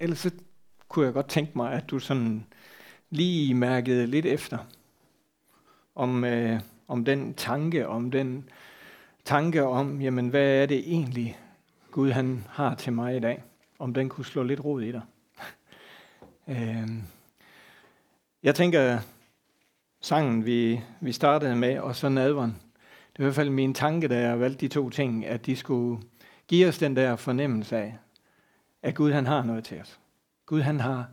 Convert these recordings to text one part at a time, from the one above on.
ellers så kunne jeg godt tænke mig, at du sådan lige mærkede lidt efter om, øh, om den tanke, om den tanke om, jamen hvad er det egentlig, Gud han har til mig i dag? Om den kunne slå lidt rod i dig. øh, jeg tænker, sangen vi, vi startede med, og så nadveren, det er i hvert fald min tanke, da jeg valgte de to ting, at de skulle give os den der fornemmelse af, at Gud han har noget til os. Gud han har,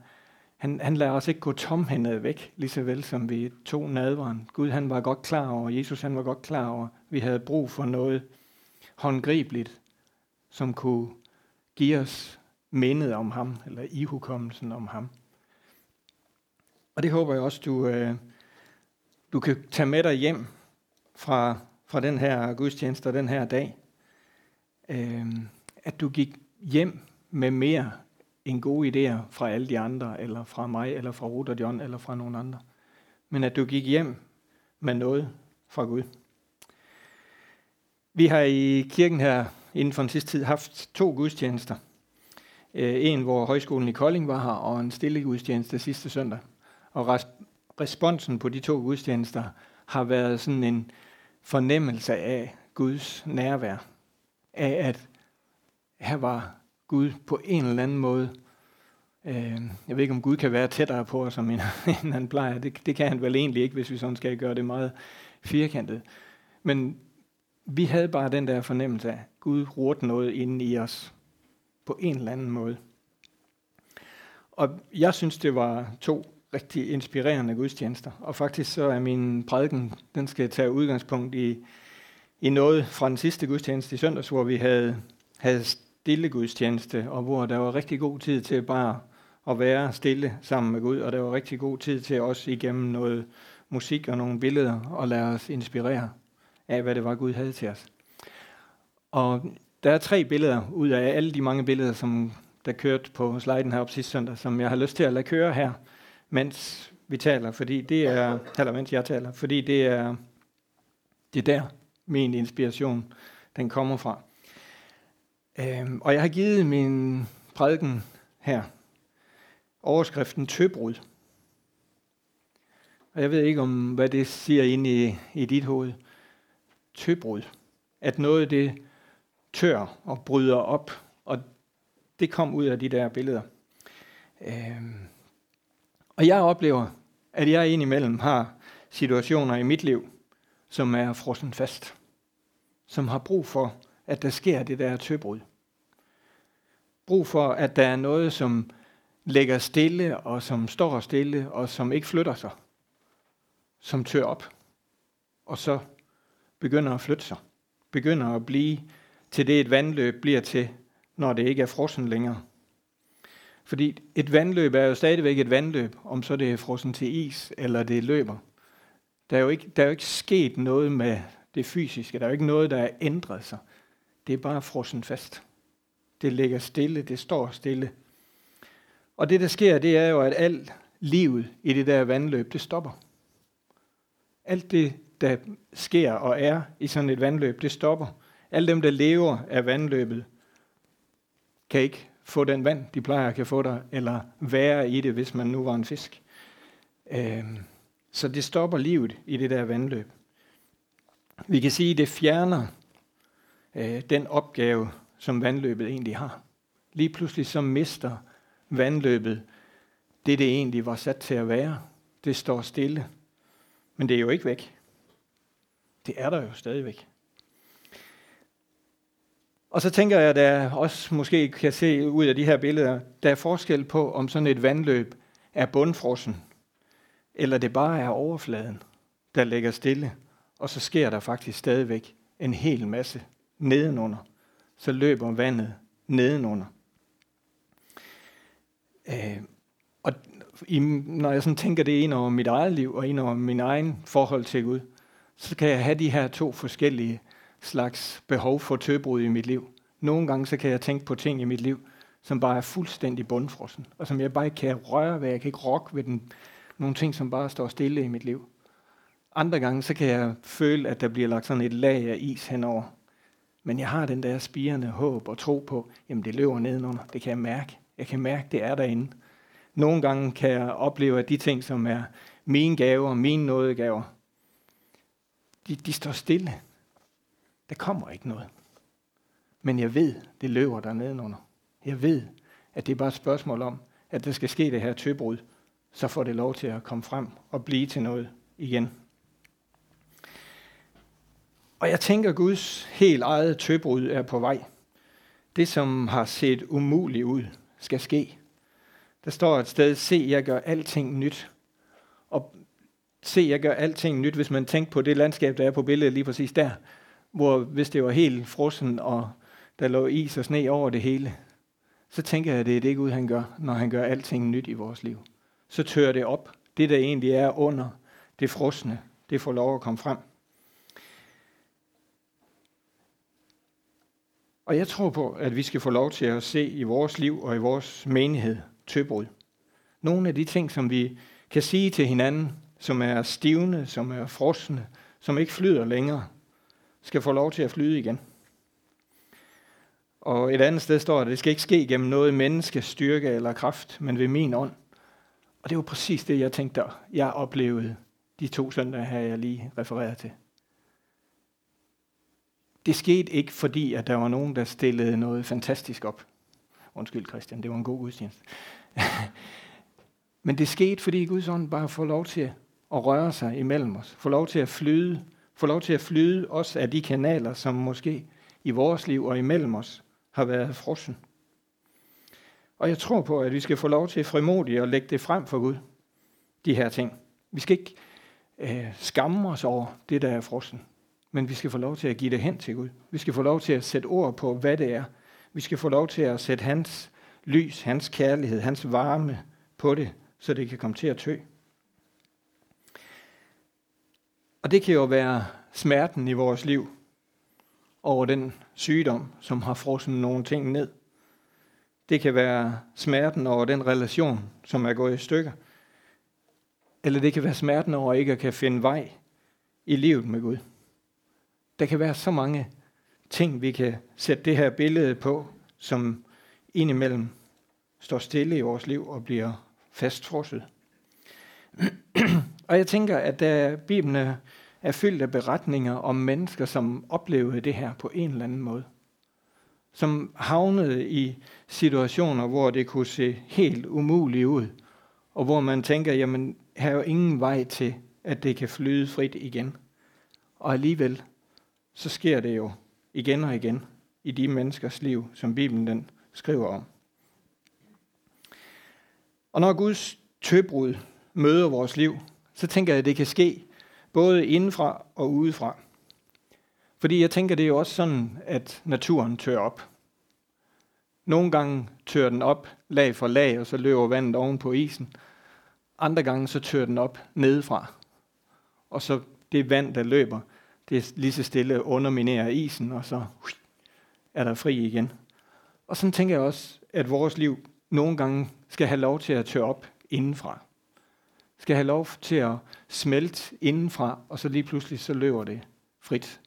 han, han lader os ikke gå tomhændet væk, lige så vel som vi tog nadveren. Gud han var godt klar over, Jesus han var godt klar over, vi havde brug for noget håndgribeligt, som kunne give os mindet om ham, eller ihukommelsen om ham. Og det håber jeg også, du, øh, du kan tage med dig hjem fra, fra den her gudstjeneste og den her dag. Øh, at du gik hjem med mere end gode idéer fra alle de andre, eller fra mig, eller fra Ruth og John, eller fra nogen andre. Men at du gik hjem med noget fra Gud. Vi har i kirken her inden for den sidste tid haft to gudstjenester. Øh, en, hvor højskolen i Kolding var her, og en stille gudstjeneste sidste søndag. Og responsen på de to gudstjenester har været sådan en fornemmelse af Guds nærvær. Af at her var Gud på en eller anden måde. Øh, jeg ved ikke, om Gud kan være tættere på os, end, end han plejer. Det, det kan han vel egentlig ikke, hvis vi sådan skal gøre det meget firkantet. Men vi havde bare den der fornemmelse af, at Gud rurte noget inde i os på en eller anden måde. Og jeg synes, det var to rigtig inspirerende gudstjenester. Og faktisk så er min prædiken, den skal tage udgangspunkt i, i noget fra den sidste gudstjeneste i søndags, hvor vi havde, havde stille gudstjeneste, og hvor der var rigtig god tid til bare at være stille sammen med Gud, og der var rigtig god tid til også igennem noget musik og nogle billeder og lade os inspirere af, hvad det var, Gud havde til os. Og der er tre billeder ud af alle de mange billeder, som der kørte på sliden her sidste søndag, som jeg har lyst til at lade køre her, mens vi taler, fordi det er, eller mens jeg taler, fordi det er, det er der, min inspiration, den kommer fra. Øhm, og jeg har givet min prædiken her overskriften tøbrud. Og jeg ved ikke, om hvad det siger ind i, i dit hoved. Tøbrud. At noget det tør og bryder op. Og det kom ud af de der billeder. Øhm, og jeg oplever, at jeg indimellem har situationer i mit liv, som er frossen fast. Som har brug for, at der sker det der tøbrud. Brug for, at der er noget, som ligger stille, og som står stille, og som ikke flytter sig. Som tør op. Og så begynder at flytte sig. Begynder at blive til det, et vandløb bliver til, når det ikke er frossen længere. Fordi et vandløb er jo stadigvæk et vandløb, om så det er frossen til is, eller det løber. Der er, jo ikke, der er jo ikke sket noget med det fysiske. Der er jo ikke noget, der er ændret sig. Det er bare frossen fast. Det ligger stille, det står stille. Og det, der sker, det er jo, at alt livet i det der vandløb, det stopper. Alt det, der sker og er i sådan et vandløb, det stopper. Alle dem, der lever af vandløbet, kan ikke få den vand, de plejer at kan få der, eller være i det, hvis man nu var en fisk. Øhm, så det stopper livet i det der vandløb. Vi kan sige, at det fjerner øh, den opgave, som vandløbet egentlig har. Lige pludselig så mister vandløbet det, det egentlig var sat til at være. Det står stille. Men det er jo ikke væk. Det er der jo stadigvæk. Og så tænker jeg, at der også måske kan se ud af de her billeder, der er forskel på, om sådan et vandløb er bundfrossen, eller det bare er overfladen, der ligger stille, og så sker der faktisk stadigvæk en hel masse nedenunder. Så løber vandet nedenunder. Øh, og i, når jeg sådan tænker det ind over mit eget liv og ind over min egen forhold til Gud, så kan jeg have de her to forskellige slags behov for tøbrud i mit liv. Nogle gange så kan jeg tænke på ting i mit liv, som bare er fuldstændig bundfrossen, og som jeg bare ikke kan røre ved. Jeg kan ikke rokke ved den. Nogle ting, som bare står stille i mit liv. Andre gange så kan jeg føle, at der bliver lagt sådan et lag af is henover. Men jeg har den der spirende håb og tro på, jamen det løber nedenunder. Det kan jeg mærke. Jeg kan mærke, det er derinde. Nogle gange kan jeg opleve, at de ting, som er mine gaver, mine nådegaver, de, de står stille. Der kommer ikke noget. Men jeg ved, det løber der nedenunder. Jeg ved, at det er bare et spørgsmål om, at der skal ske det her tøbrud, så får det lov til at komme frem og blive til noget igen. Og jeg tænker, at Guds helt eget tøbrud er på vej. Det, som har set umuligt ud, skal ske. Der står et sted, se, jeg gør alting nyt. Og se, jeg gør alting nyt, hvis man tænker på det landskab, der er på billedet lige præcis der, hvor hvis det var helt frossen, og der lå is og sne over det hele, så tænker jeg, at det er det Gud, han gør, når han gør alting nyt i vores liv. Så tør det op. Det, der egentlig er under det frosne, det får lov at komme frem. Og jeg tror på, at vi skal få lov til at se i vores liv og i vores menighed tøbrud. Nogle af de ting, som vi kan sige til hinanden, som er stivne, som er frosne, som ikke flyder længere, skal få lov til at flyde igen. Og et andet sted står, at det skal ikke ske gennem noget menneskes styrke eller kraft, men ved min ånd. Og det var præcis det, jeg tænkte, jeg oplevede de to søndage her, jeg lige refererede til. Det skete ikke, fordi at der var nogen, der stillede noget fantastisk op. Undskyld, Christian, det var en god gudstjeneste. Men det skete, fordi Guds ånd bare får lov til at røre sig imellem os. Får lov til at flyde. Får lov til at flyde også af de kanaler, som måske i vores liv og imellem os har været frossen. Og jeg tror på, at vi skal få lov til frimodigt at lægge det frem for Gud, de her ting. Vi skal ikke øh, skamme os over det, der er frossen, men vi skal få lov til at give det hen til Gud. Vi skal få lov til at sætte ord på, hvad det er. Vi skal få lov til at sætte hans lys, hans kærlighed, hans varme på det, så det kan komme til at tø. Og det kan jo være smerten i vores liv over den sygdom, som har frosset nogle ting ned. Det kan være smerten over den relation, som er gået i stykker. Eller det kan være smerten over ikke at kan finde vej i livet med Gud. Der kan være så mange ting, vi kan sætte det her billede på, som indimellem står stille i vores liv og bliver fastfrosset. og jeg tænker, at da Bibelen er, fyldt af beretninger om mennesker, som oplevede det her på en eller anden måde, som havnede i situationer, hvor det kunne se helt umuligt ud, og hvor man tænker, jamen, her er jo ingen vej til, at det kan flyde frit igen. Og alligevel, så sker det jo igen og igen i de menneskers liv, som Bibelen den skriver om. Og når Guds tøbrud møder vores liv, så tænker jeg, at det kan ske både indenfra og udefra. Fordi jeg tænker, det er jo også sådan, at naturen tør op. Nogle gange tør den op lag for lag, og så løber vandet oven på isen. Andre gange så tør den op nedefra. Og så det vand, der løber, det er lige så stille underminerer isen, og så er der fri igen. Og sådan tænker jeg også, at vores liv nogle gange skal have lov til at tørre op indenfra. Skal have lov til at smelte indenfra, og så lige pludselig så løber det frit.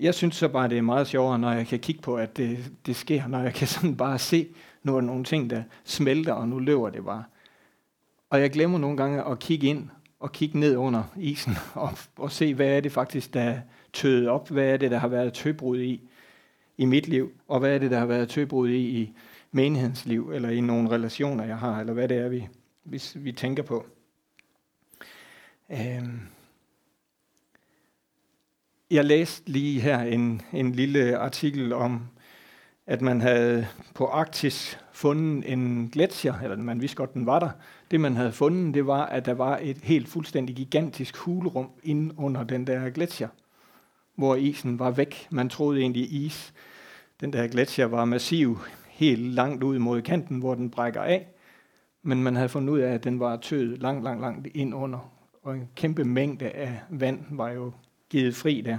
Jeg synes så bare, det er meget sjovere, når jeg kan kigge på, at det, det sker, når jeg kan sådan bare se, nu er der nogle ting, der smelter, og nu løber det bare. Og jeg glemmer nogle gange at kigge ind og kigge ned under isen og, og se, hvad er det faktisk, der er tøet op? Hvad er det, der har været tøbrud i i mit liv? Og hvad er det, der har været tøbrud i i menighedens liv, eller i nogle relationer, jeg har, eller hvad det er, vi, vi, vi tænker på? Øhm. Jeg læste lige her en, en lille artikel om, at man havde på Arktis fundet en gletsjer, eller man vidste godt, den var der. Det man havde fundet, det var, at der var et helt fuldstændig gigantisk hulrum inde under den der gletsjer, hvor isen var væk. Man troede egentlig is. Den der gletsjer var massiv, helt langt ud mod kanten, hvor den brækker af. Men man havde fundet ud af, at den var tøet langt, langt, langt ind under. Og en kæmpe mængde af vand var jo givet fri der.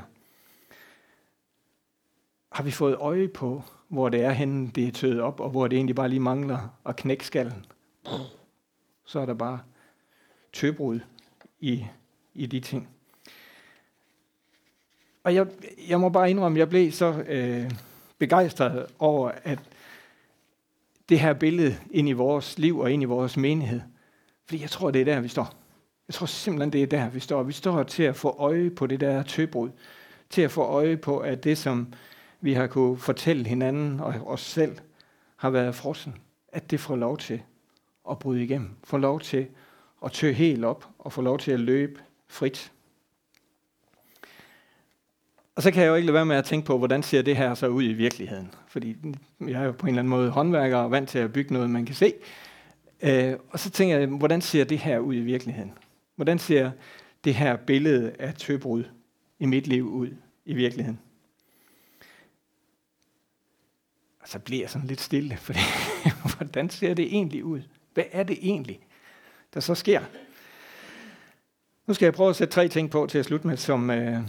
Har vi fået øje på, hvor det er henne, det er tøet op, og hvor det egentlig bare lige mangler at knække skallen. Så er der bare tøbrud i, i de ting. Og jeg, jeg må bare indrømme, at jeg blev så øh, begejstret over, at det her billede ind i vores liv og ind i vores menighed. Fordi jeg tror, det er der, vi står. Jeg tror simpelthen, det er der, vi står. Vi står til at få øje på det der tøbrud. Til at få øje på, at det, som vi har kunne fortælle hinanden og os selv, har været frossen, at det får lov til at bryde igennem. Får lov til at tø helt op og få lov til at løbe frit. Og så kan jeg jo ikke lade være med at tænke på, hvordan ser det her så ud i virkeligheden? Fordi jeg er jo på en eller anden måde håndværker og vant til at bygge noget, man kan se. Øh, og så tænker jeg, hvordan ser det her ud i virkeligheden? Hvordan ser det her billede af tøbrud i mit liv ud i virkeligheden? Og så bliver jeg sådan lidt stille, for hvordan ser det egentlig ud? Hvad er det egentlig, der så sker? Nu skal jeg prøve at sætte tre ting på til at slutte med, som øh,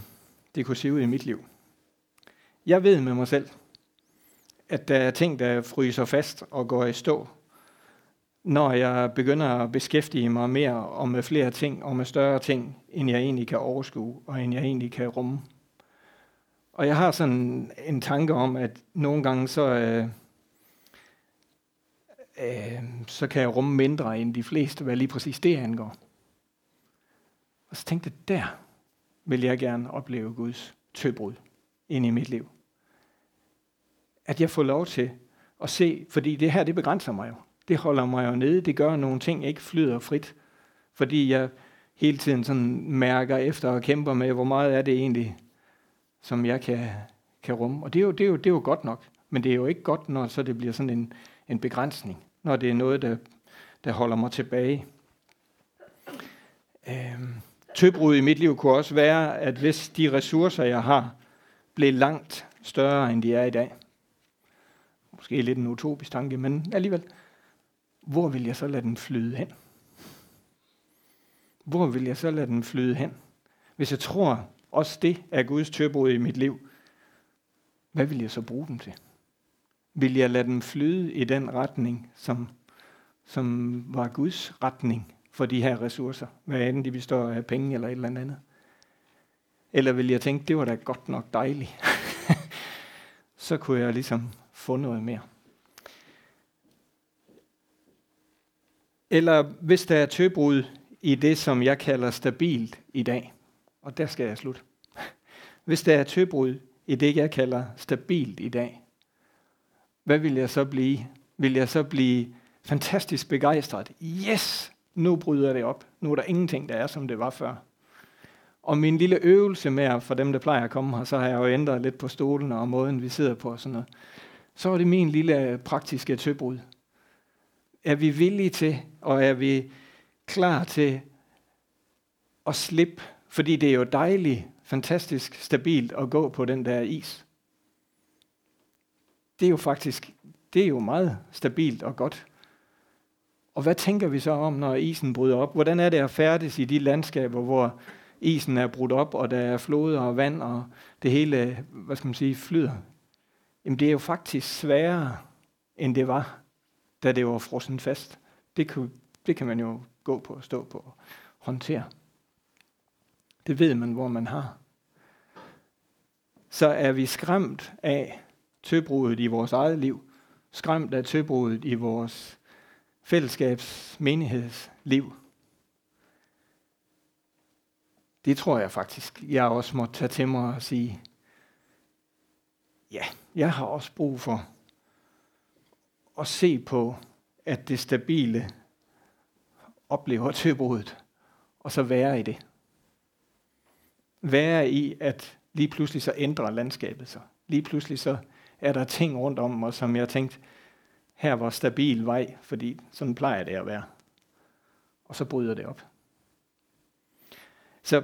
det kunne se ud i mit liv. Jeg ved med mig selv, at der er ting, der fryser fast og går i stå, når jeg begynder at beskæftige mig mere og med flere ting og med større ting, end jeg egentlig kan overskue og end jeg egentlig kan rumme. Og jeg har sådan en tanke om, at nogle gange så, øh, øh, så kan jeg rumme mindre end de fleste, hvad lige præcis det angår. Og så tænkte jeg, der vil jeg gerne opleve Guds tøbrud ind i mit liv. At jeg får lov til at se, fordi det her, det begrænser mig jo. Det holder mig jo nede. Det gør, nogle ting ikke flyder frit. Fordi jeg hele tiden sådan mærker efter og kæmper med, hvor meget er det egentlig, som jeg kan, kan rumme. Og det er, jo, det, er jo, det er jo godt nok. Men det er jo ikke godt, når så det bliver sådan en, en begrænsning. Når det er noget, der, der holder mig tilbage. Øhm, tøbrud i mit liv kunne også være, at hvis de ressourcer, jeg har, blev langt større, end de er i dag. Måske lidt en utopisk tanke, men alligevel. Hvor vil jeg så lade den flyde hen? Hvor vil jeg så lade den flyde hen? Hvis jeg tror, også det er Guds tøbrud i mit liv, hvad vil jeg så bruge dem til? Vil jeg lade dem flyde i den retning, som, som var Guds retning for de her ressourcer? Hvad end de består af penge eller et eller andet? Eller vil jeg tænke, det var da godt nok dejligt. så kunne jeg ligesom få noget mere. Eller hvis der er tøbrud i det, som jeg kalder stabilt i dag, og der skal jeg slutte. Hvis der er tøbrud i det, jeg kalder stabilt i dag, hvad vil jeg så blive? Vil jeg så blive fantastisk begejstret? Yes, nu bryder det op. Nu er der ingenting, der er, som det var før. Og min lille øvelse med, for dem, der plejer at komme her, så har jeg jo ændret lidt på stolen og måden, vi sidder på og sådan noget. Så er det min lille praktiske tøbrud. Er vi villige til, og er vi klar til at slippe? Fordi det er jo dejligt, fantastisk stabilt at gå på den der is. Det er jo faktisk, det er jo meget stabilt og godt. Og hvad tænker vi så om, når isen bryder op? Hvordan er det at færdes i de landskaber, hvor isen er brudt op, og der er floder og vand, og det hele, hvad skal man sige, flyder? Jamen det er jo faktisk sværere, end det var, da det var frossen fast. Det kan, det kan man jo gå på og stå på og håndtere. Det ved man, hvor man har. Så er vi skræmt af tøbruddet i vores eget liv, skræmt af tøbruddet i vores fællesskabs menighedsliv. Det tror jeg faktisk, jeg også må tage til mig og sige, ja, jeg har også brug for at se på, at det stabile oplever tøbruddet, og så være i det. Være i, at lige pludselig så ændrer landskabet sig. Lige pludselig så er der ting rundt om mig, som jeg tænkte, her var stabil vej, fordi sådan plejer det at være. Og så bryder det op. Så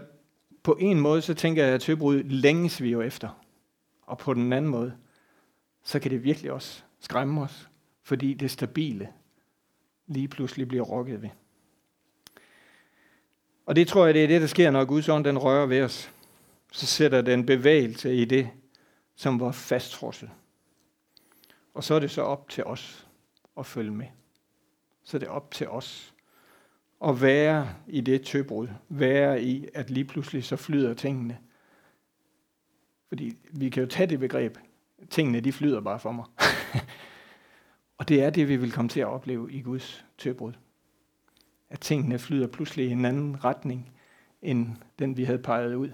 på en måde, så tænker jeg, at tøbrud længes vi jo efter. Og på den anden måde, så kan det virkelig også skræmme os, fordi det stabile lige pludselig bliver rokket ved. Og det tror jeg, det er det, der sker, når Guds ånd den rører ved os. Så sætter den bevægelse i det, som var fastfrosset. Og så er det så op til os at følge med. Så er det op til os at være i det tøbrud. Være i, at lige pludselig så flyder tingene. Fordi vi kan jo tage det begreb. Tingene, de flyder bare for mig. Og det er det, vi vil komme til at opleve i Guds tøbrud. At tingene flyder pludselig i en anden retning, end den vi havde peget ud.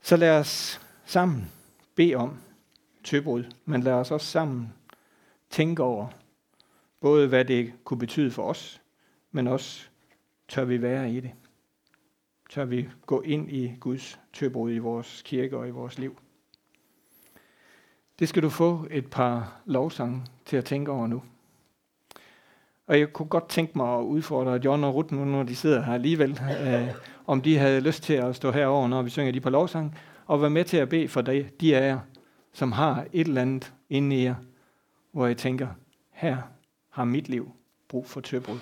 Så lad os sammen bede om tøbrud, men lad os også sammen tænke over, både hvad det kunne betyde for os, men også tør vi være i det. Tør vi gå ind i Guds tøbrud i vores kirke og i vores liv. Det skal du få et par lovsange til at tænke over nu. Og jeg kunne godt tænke mig at udfordre John og Ruth nu, når de sidder her alligevel, øh, om de havde lyst til at stå herover, når vi synger de på lovsang, og være med til at bede for de, de af jer, som har et eller andet inde i jer, hvor jeg tænker, her har mit liv brug for tøbrud.